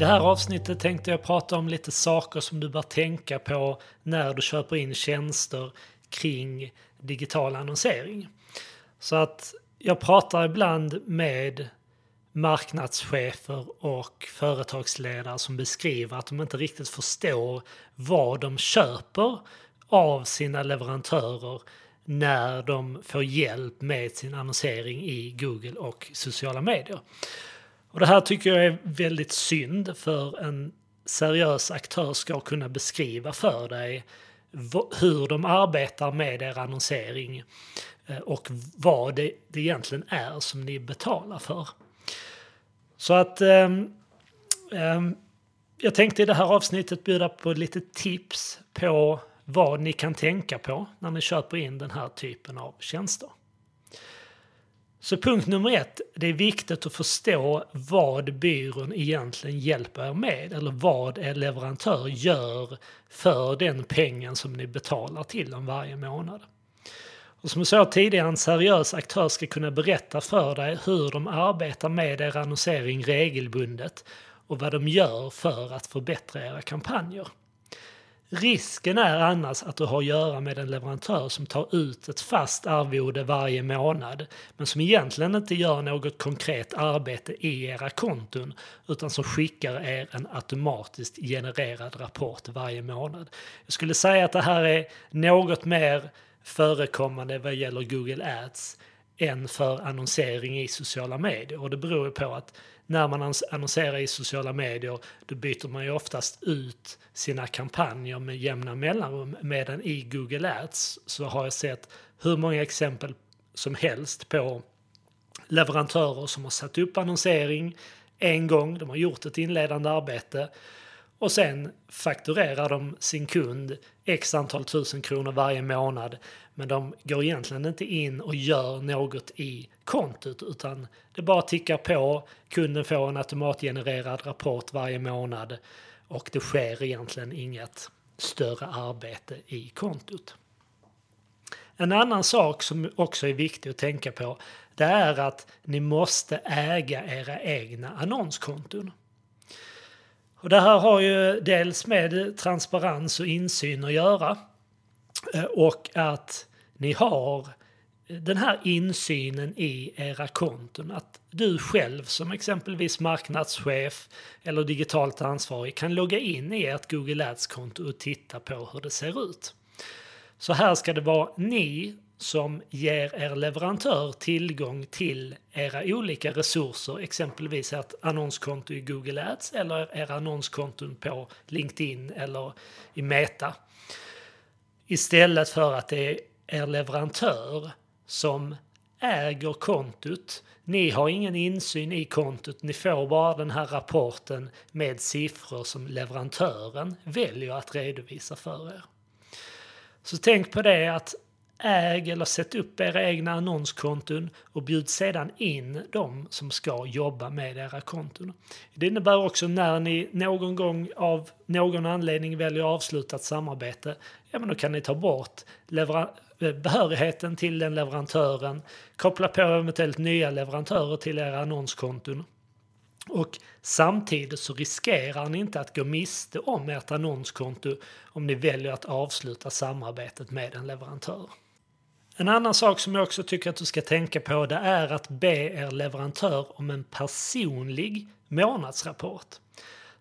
det här avsnittet tänkte jag prata om lite saker som du bör tänka på när du köper in tjänster kring digital annonsering. Så att jag pratar ibland med marknadschefer och företagsledare som beskriver att de inte riktigt förstår vad de köper av sina leverantörer när de får hjälp med sin annonsering i Google och sociala medier. Och det här tycker jag är väldigt synd för en seriös aktör ska kunna beskriva för dig hur de arbetar med er annonsering eh, och vad det, det egentligen är som ni betalar för. Så att um, um, jag tänkte i det här avsnittet bjuda på lite tips på vad ni kan tänka på när ni köper in den här typen av tjänster. Så punkt nummer ett, det är viktigt att förstå vad byrån egentligen hjälper er med eller vad er leverantör gör för den pengen som ni betalar till dem varje månad. Och som jag sa tidigare, en seriös aktör ska kunna berätta för dig hur de arbetar med er annonsering regelbundet och vad de gör för att förbättra era kampanjer. Risken är annars att du har att göra med en leverantör som tar ut ett fast arvode varje månad men som egentligen inte gör något konkret arbete i era konton utan som skickar er en automatiskt genererad rapport varje månad. Jag skulle säga att det här är något mer förekommande vad gäller Google Ads än för annonsering i sociala medier. Och det beror ju på att när man annonserar i sociala medier då byter man ju oftast ut sina kampanjer med jämna mellanrum. Medan i Google Ads så har jag sett hur många exempel som helst på leverantörer som har satt upp annonsering en gång, de har gjort ett inledande arbete och sen fakturerar de sin kund x antal tusen kronor varje månad men de går egentligen inte in och gör något i kontot utan det bara tickar på, kunden får en automatgenererad rapport varje månad och det sker egentligen inget större arbete i kontot. En annan sak som också är viktig att tänka på det är att ni måste äga era egna annonskonton. Och det här har ju dels med transparens och insyn att göra eh, och att ni har den här insynen i era konton. Att du själv som exempelvis marknadschef eller digitalt ansvarig kan logga in i ert Google Ads-konto och titta på hur det ser ut. Så här ska det vara ni som ger er leverantör tillgång till era olika resurser, exempelvis ert annonskonto i Google Ads eller era annonskonton på LinkedIn eller i Meta. Istället för att det är er leverantör som äger kontot. Ni har ingen insyn i kontot, ni får bara den här rapporten med siffror som leverantören väljer att redovisa för er. Så tänk på det att äg eller sätt upp era egna annonskonton och bjud sedan in de som ska jobba med era konton. Det innebär också när ni någon gång av någon anledning väljer att avsluta ett samarbete, ja men då kan ni ta bort eh, behörigheten till den leverantören, koppla på eventuellt nya leverantörer till era annonskonton. Och samtidigt så riskerar ni inte att gå miste om ert annonskonto om ni väljer att avsluta samarbetet med en leverantör. En annan sak som jag också tycker att du ska tänka på det är att be er leverantör om en personlig månadsrapport.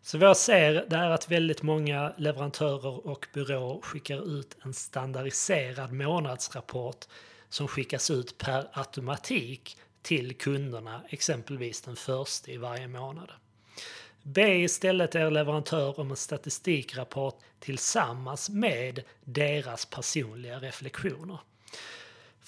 Så vad jag ser det är att väldigt många leverantörer och byråer skickar ut en standardiserad månadsrapport som skickas ut per automatik till kunderna, exempelvis den första i varje månad. Be istället er leverantör om en statistikrapport tillsammans med deras personliga reflektioner.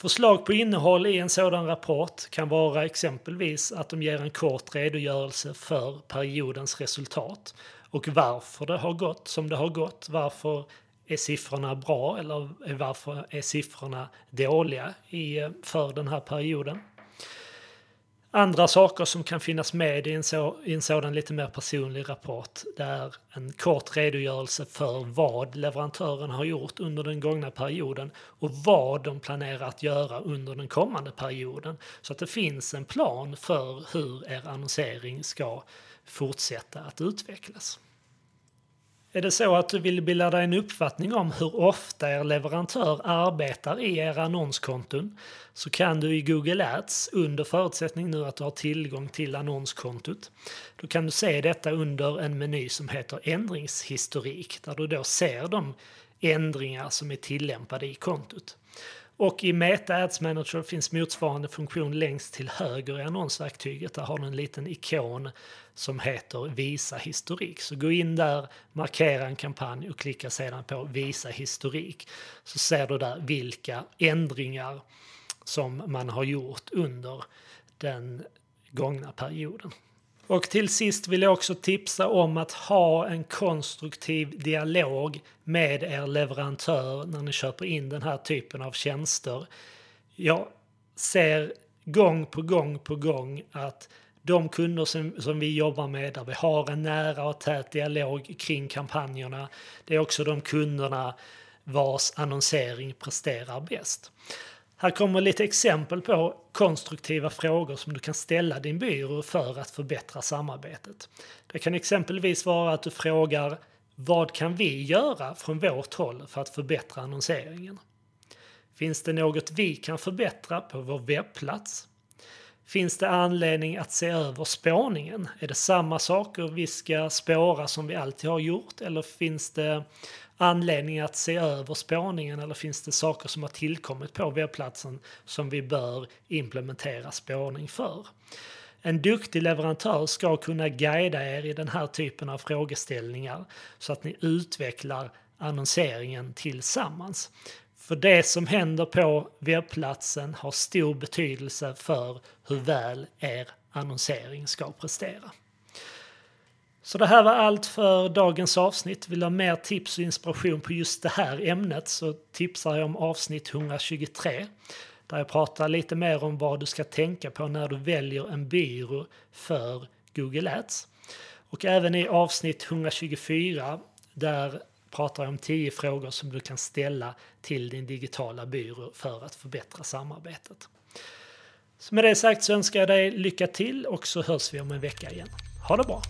Förslag på innehåll i en sådan rapport kan vara exempelvis att de ger en kort redogörelse för periodens resultat och varför det har gått som det har gått. Varför är siffrorna bra eller varför är siffrorna dåliga för den här perioden? Andra saker som kan finnas med i en, så, i en sådan lite mer personlig rapport det är en kort redogörelse för vad leverantören har gjort under den gångna perioden och vad de planerar att göra under den kommande perioden. Så att det finns en plan för hur er annonsering ska fortsätta att utvecklas. Är det så att du vill bilda dig en uppfattning om hur ofta er leverantör arbetar i era annonskonton så kan du i Google Ads, under förutsättning nu att du har tillgång till annonskontot, då kan du se detta under en meny som heter ändringshistorik där du då ser de ändringar som är tillämpade i kontot. Och i Meta Ads Manager finns motsvarande funktion längst till höger i annonsverktyget. Där har du en liten ikon som heter Visa historik. Så gå in där, markera en kampanj och klicka sedan på Visa historik. Så ser du där vilka ändringar som man har gjort under den gångna perioden. Och till sist vill jag också tipsa om att ha en konstruktiv dialog med er leverantör när ni köper in den här typen av tjänster. Jag ser gång på gång på gång att de kunder som, som vi jobbar med, där vi har en nära och tät dialog kring kampanjerna, det är också de kunderna vars annonsering presterar bäst. Här kommer lite exempel på konstruktiva frågor som du kan ställa din byrå för att förbättra samarbetet. Det kan exempelvis vara att du frågar vad kan vi göra från vårt håll för att förbättra annonseringen? Finns det något vi kan förbättra på vår webbplats? Finns det anledning att se över spårningen? Är det samma saker vi ska spåra som vi alltid har gjort eller finns det anledning att se över spårningen eller finns det saker som har tillkommit på webbplatsen som vi bör implementera spårning för? En duktig leverantör ska kunna guida er i den här typen av frågeställningar så att ni utvecklar annonseringen tillsammans. För det som händer på webbplatsen har stor betydelse för hur väl er annonsering ska prestera. Så det här var allt för dagens avsnitt. Vill du ha mer tips och inspiration på just det här ämnet så tipsar jag om avsnitt 123 där jag pratar lite mer om vad du ska tänka på när du väljer en byrå för Google Ads. Och även i avsnitt 124 där pratar jag om 10 frågor som du kan ställa till din digitala byrå för att förbättra samarbetet. Så med det sagt så önskar jag dig lycka till och så hörs vi om en vecka igen. Ha det bra!